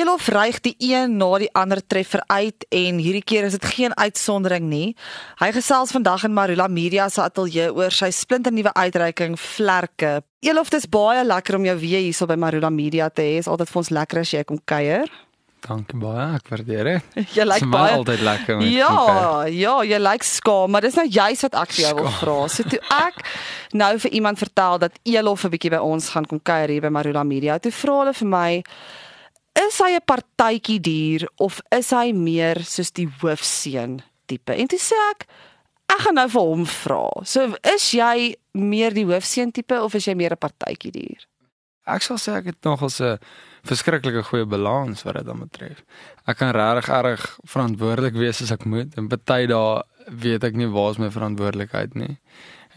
Elof reig die een na die ander treffer uit en hierdie keer is dit geen uitsondering nie. Hy gesels vandag in Marula Media se ateljee oor sy splinternuwe uitreiking Vlerke. Elof, dit is baie lekker om jou weer hierso by Marula Media te hê. Dit is altyd vir ons lekker as jy kom kuier. Dankie baie, ek waardeer dit. Jy lyk baie altyd lekker om Ja, ja, jy lyk skaam, maar dis nou juist wat ek vir jou wil vra. So toe ek nou vir iemand vertel dat Elof 'n bietjie by ons gaan kom kuier hier by Marula Media, toe vra hulle vir my is hy 'n partytjie dier of is hy meer soos die hoofseun tipe? En toe sê ek ek gaan nou vir hom vra. So is jy meer die hoofseun tipe of is jy meer 'n partytjie dier? Ek sal sê ek het nogals 'n verskriklike goeie balans wat dit dan betref. Ek kan regtig erg verantwoordelik wees as ek moet en party dae weet ek nie waar is my verantwoordelikheid nie.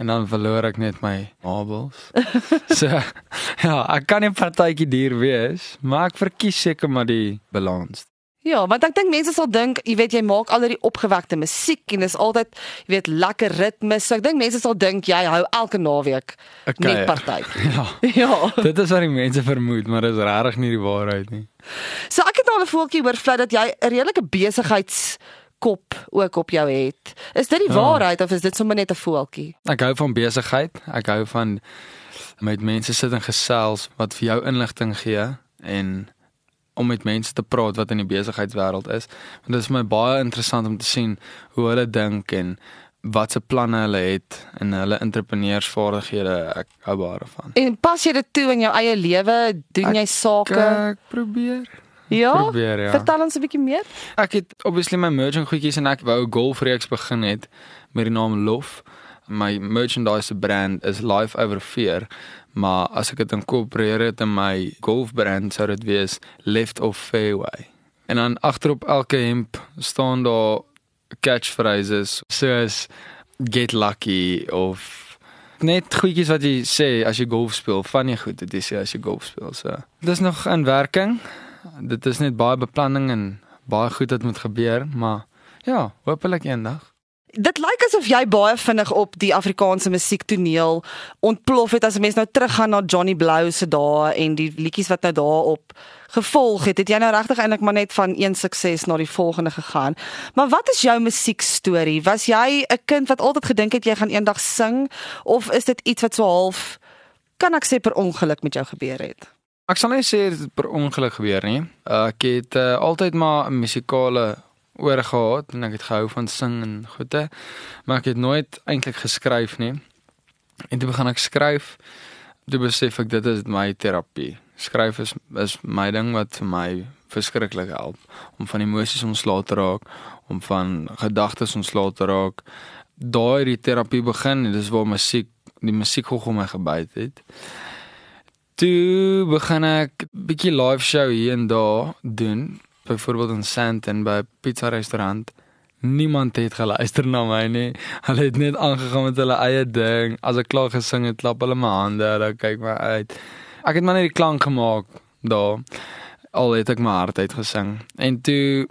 En dan verloor ek net my marbles. so ja, ek kan nie partytjie dier wees, maar ek verkies seker maar die balans. Ja, want ek dink mense sal dink, jy weet jy maak al hierdie opgewekte musiek en dis altyd, jy weet, lekker ritmes. So ek dink mense sal dink jy hou elke naweek Okay. net partytjie. Ja. Ja. Dit is wat die mense vermoed, maar dis regtig nie die waarheid nie. So ek het al 'n voeltjie hoor vlei dat jy 'n redelike besigheidskop ook op jou het. Is dit die Ja. waarheid of is dit sommer net 'n voeltjie? Ek hou van besigheid. Ek hou van met mense sit en gesels wat vir jou inligting gee en om met mense te praat wat in die besigheidswêreld is. Want dit is vir my baie interessant om te sien hoe hulle dink en wat se planne hulle het en hulle entrepreneursvaardighede. Ek hou baie daarvan. En pas jy dit toe in jou eie lewe? Doen Ek- jy sake? Ek probeer. Ja. probeer, ja. Vertel ons 'n bietjie meer. Ek het obviously my merchant goedjies en ek wou 'n golfreeks begin het met die naam Lof. My merchandise brand is Life Over Fear, maar as ek dit inkorporeer het in my golfbrand sou dit wees Left of Fairway. En dan agterop elke hemp staan daar catchphrases soos get lucky of net goedjies wat jy sê as jy golf speel, van jy goed dit is as jy golf speel. So. Dis nog in werking. Dit is net baie beplanning en baie goed wat moet gebeur, maar ja, hopelik eendag. Dit lyk asof jy baie vinnig op die Afrikaanse musiektoneel ontplof het as 'n mens nou teruggaan na Johnny Blou se dae en die liedjies wat nou daarop gevolg het. Het jy nou regtig eintlik maar net van een sukses na die volgende gegaan. Maar wat is jou musiekstorie? Was jy 'n kind wat altyd gedink het jy gaan eendag sing of is dit iets wat so half kan ek sê per ongeluk met jou gebeur het? Ek sal nie sê dit het per ongeluk gebeur nie. Ek het uh, altyd maar musikale oor gehad en ek het gehou van sing en goeie, maar ek het nooit eintlik geskryf nie. En toe begin ek skryf. Toe besef ek dit is my terapie. Skryf is is my ding wat vir my verskriklik help om van emosies ontslae te raak, om van gedagtes ontslae te raak. Daai die terapie begin dis waar musiek die musiekgogel my gebyt het. Toe begin ek bietjie live show hier en daar doen, byvoorbeeld in Sandton by 'n pizza restaurant. Niemand het geluister na my nie. Hulle het net aangegaan met hulle eie ding. As ek klaar gesing het, klap hulle my hande, hulle kyk my uit. Ek het maar net die klank gemaak daar. Al het ek my hart uit gesing. En toe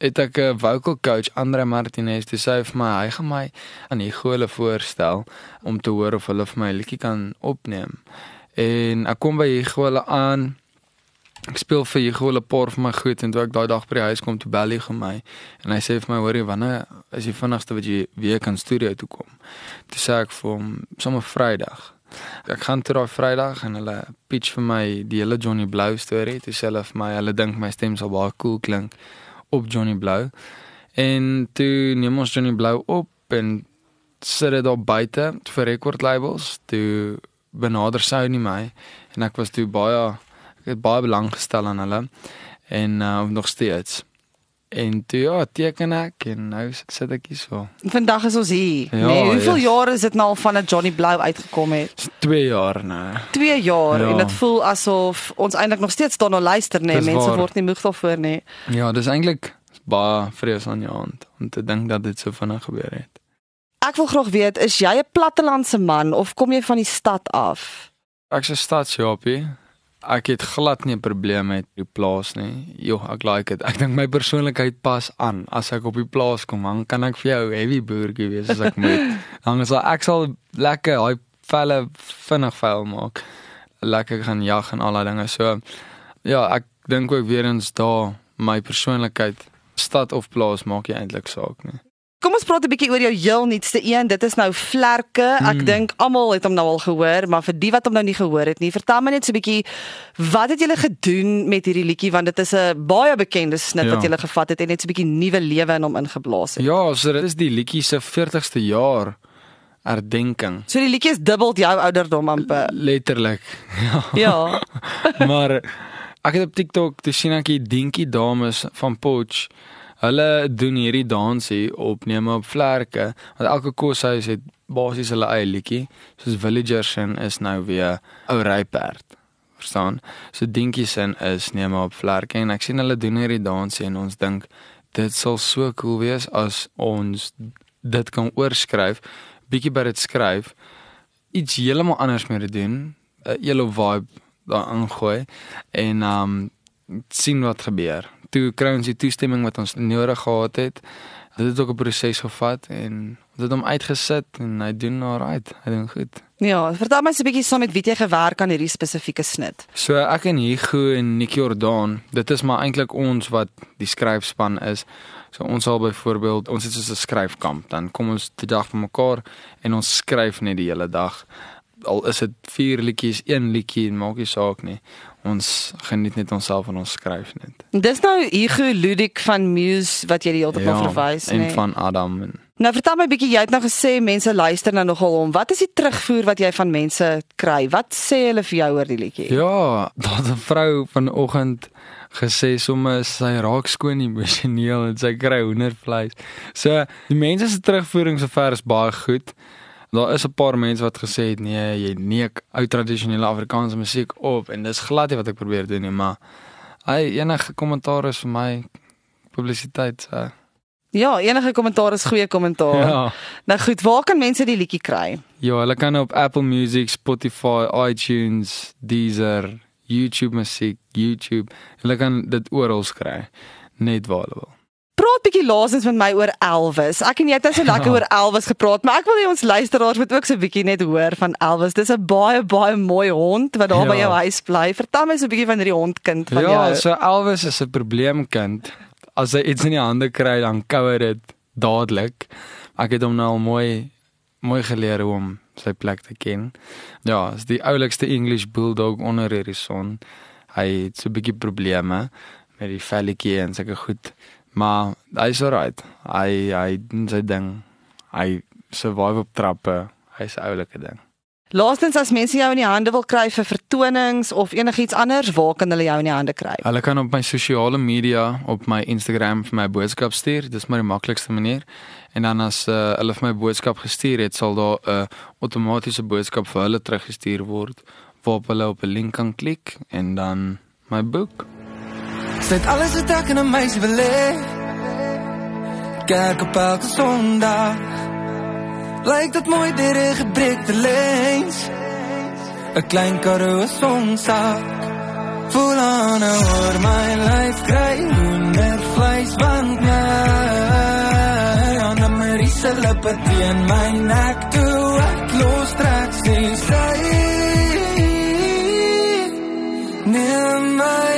het ek 'n vocal coach Andre Martinez sê hy vir my hy gaan my aan die gole voorstel om te hoor of hulle vir my 'n liedjie kan opneem. En ek kom by Igole aan. Ek speel vir Igole paar van my goed en toe ek daai dag by die huis kom toe bel hy vir my en hy sê vir my hoorie wanneer is die vinnigste wat jy weer kan studio toe kom. Toe sê ek vir hom sommer Vrydag. Ek gaan toe daai Vrydag en hulle pitch vir my die hele Johnny Blou storie. Toe sê hulle vir my hulle dink my stem sal baie cool klink op Johnny Blou. En toe neem ons Johnny Blou op en sit dit daar buite vir record labels. Toe benader sou nie my en ek was toe baie ek het baie belang gestel aan hulle en uh, nog steeds. En toe ja, teken ek en nou sit ek hier so. Vandag is ons hier. Ja, nee, hoeveel yes. jaar is dit nou al van dat Johnny Blou uitgekom het? Dis 2 jaar nou. 2 jaar Ja. en dit voel asof ons eintlik nog steeds daarna luister nê. Dis Mense waar. word nie moeg daarvoor nie. Ja, dis eintlik baie vrees aan jou hand om te dink dat dit so vinnig gebeur het. Ek wil graag weet, is jy 'n plattelandse man of kom jy van die stad af? Ek's 'n stadsjapie. Ek het glad nie 'n probleem met die plaas nie. Jo, ek like dit. Ek dink my persoonlikheid pas aan. As ek op die plaas kom, dan kan ek vir jou heavy boertjie wees as ek moet. Dan sal ek sal lekker daai velle vinnig vuil maak. Lekker gaan jag en al daai dinge. So ja, ek dink ook weer eens daar my persoonlikheid stad of plaas maak nie eintlik saak nie. Kom ons praat 'n bietjie oor jou heel nuutste een. Dit is nou Vlerke. Ek Mm. dink almal het hom nou al gehoor, maar vir die wat hom nou nie gehoor het nie, vertel my net so 'n bietjie wat het julle gedoen met hierdie liedjie want dit is 'n baie bekende snit Ja. wat julle gevat het en net so 'n bietjie nuwe lewe in hom ingeblaas het. Ja, so dit is die liedjie se 40ste jaar herdenking. So die liedjie is dubbel jou ouderdom amper. Letterlik. Ja. Ja. maar ek het op TikTok te sien ek die dinkie dames van Potch. Hulle doen hierdie dansie opname op vlerke. Want elke koshuis het basies hulle eie liedjie. Soos Villagers sin is nou weer ou ryperd. Verstaan? So dinkie sin is neem op vlerke en ek sien hulle doen hierdie dansie en ons dink dit sal so cool wees as ons dit kan oorskryf, bietjie by dit skryf, iets heeltemal anders mee te doen, 'n yellow vibe daar ingooi en um sien wat gebeur. Toe kry ons die toestemming wat ons nodig gehad het. Dit het ook 'n proses gevat en ons het hom uitgesit en hy doen alright. Hy doen goed. Ja, vertel my so 'n bietjie saam met wie jy gewerk aan hierdie spesifieke snit. So ek en Hugo en Nikki Jordan, dit is maar eintlik ons wat die skryfspan is. So ons sal byvoorbeeld, ons het so 'n skryfkamp, dan kom ons die dag bymekaar en ons skryf net die hele dag. Al is dit 4 liedjies, 1 liedjie, maak nie saak nie. Ons geniet net onsself en ons skryf net. Dis nou Hugo Ludik van Muse wat jy die hele tyd na verwys, en nee. van Adam en Nou vertel my 'n bietjie, jy het nou gesê mense luister nou nogal om. Wat is die terugvoer wat jy van mense kry? Wat sê hulle vir jou oor die liedjie? Ja, daar 'n vrou vanoggend gesê sommer sy raak skoon emosioneel en sy kry hoendervleis. So die mense se terugvoering sover is baie goed. Daar is 'n paar mense wat gesê het nee, jy neek ou tradisionele Afrikaanse musiek op en dis glad nie wat ek probeer doen nie, maar hy enige kommentaar is vir my publisiteit. So. Ja, enige kommentaar is goeie kommentaar. Ja. Nou goed, waar kan mense die liedjie kry? Ja, hulle kan op Apple Music, Spotify, iTunes, Deezer, YouTube musiek, YouTube. Hulle kan dit oral kry. Net waar hulle wil. Praat bietjie laasens met my oor Elvis. Ek en jy het nou so lekker Ja. oor Elvis gepraat, maar ek wil hê ons luisteraars moet ook so bietjie net hoor van Elvis. Dis 'n baie baie mooi hond wat daar Ja. by jou huis bly. Vertel my so 'n bietjie van hierdie hondkind van ja, jou. so Elvis is 'n probleemkind. As hy iets in die hande kry, dan kou hy dit dadelik. Ek het hom nou al mooi mooi geleer hoe om sy plek te ken. Ja, is die oulikste English bulldog onder hierdie son. Hy het so 'n bietjie probleme met die velletjie en sulke goed. Maar hy's alright. Hy hy doen sy ding. Hy survive op trappe. Hy's 'n oulike ding. Laastens as mense jou in die hande wil kry vir vertonings of enigiets anders, waar kan hulle jou in die hande kry? Hulle kan op my sosiale media op my Instagram vir my boodskap stuur. Dis maar die maklikste manier. En dan as uh, hulle vir my boodskap gestuur het, sal daar 'n uh, outomatiese boodskap vir hulle teruggestuur word waarop hulle op 'n link kan klik en dan my boek. Sluit alles wat ek in 'n meisie wil hê. Kerk op elke Sondag. Lyk dit mooi deur 'n gebreekte lens. 'n Klein karoo sonsak. Voel aan oor my lyf kry honder vleis want my aan 'n Marisa lippe teen my nek toe ek los trek sê sy Neem my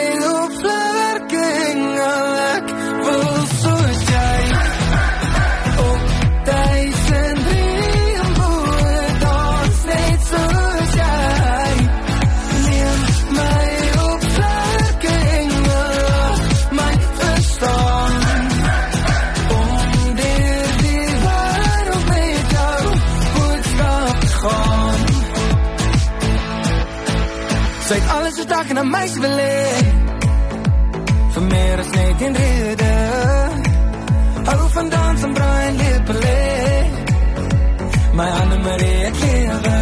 in meisie wil hê. Vir meer as net een rede. Hou van dans en braai en lepele. My Anne Marie het lewe.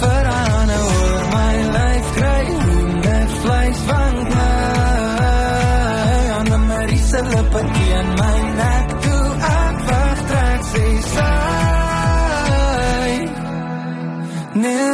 Vir Anne oor my lyf kry honderd vleis van my. Anne Marie se lippe teen my nek toe ek wegtrek sê sy. Neem my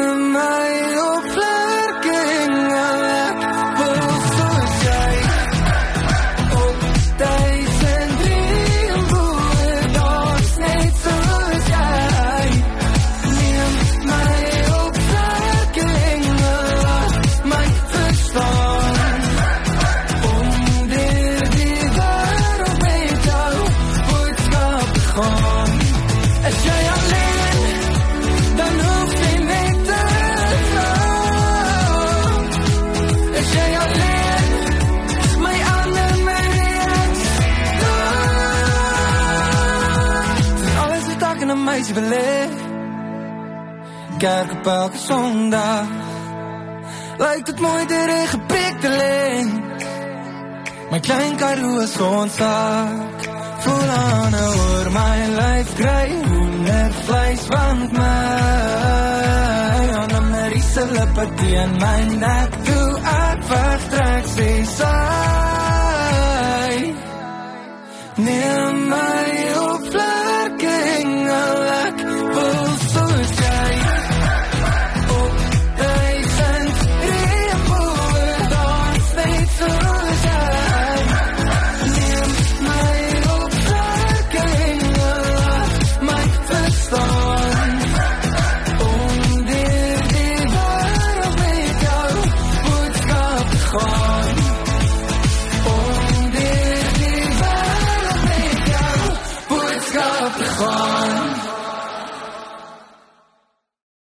en 'n meisie belê. Kerk op elke Sondag. Lyk dit mooi deur 'n geprekte lens. My klein Karoo is ons saak. Voel aan oor my lyf grey hoender vleis want my. Aan 'n Marisa lippe teen my nek toe ek wegtrek sê sy. Neem my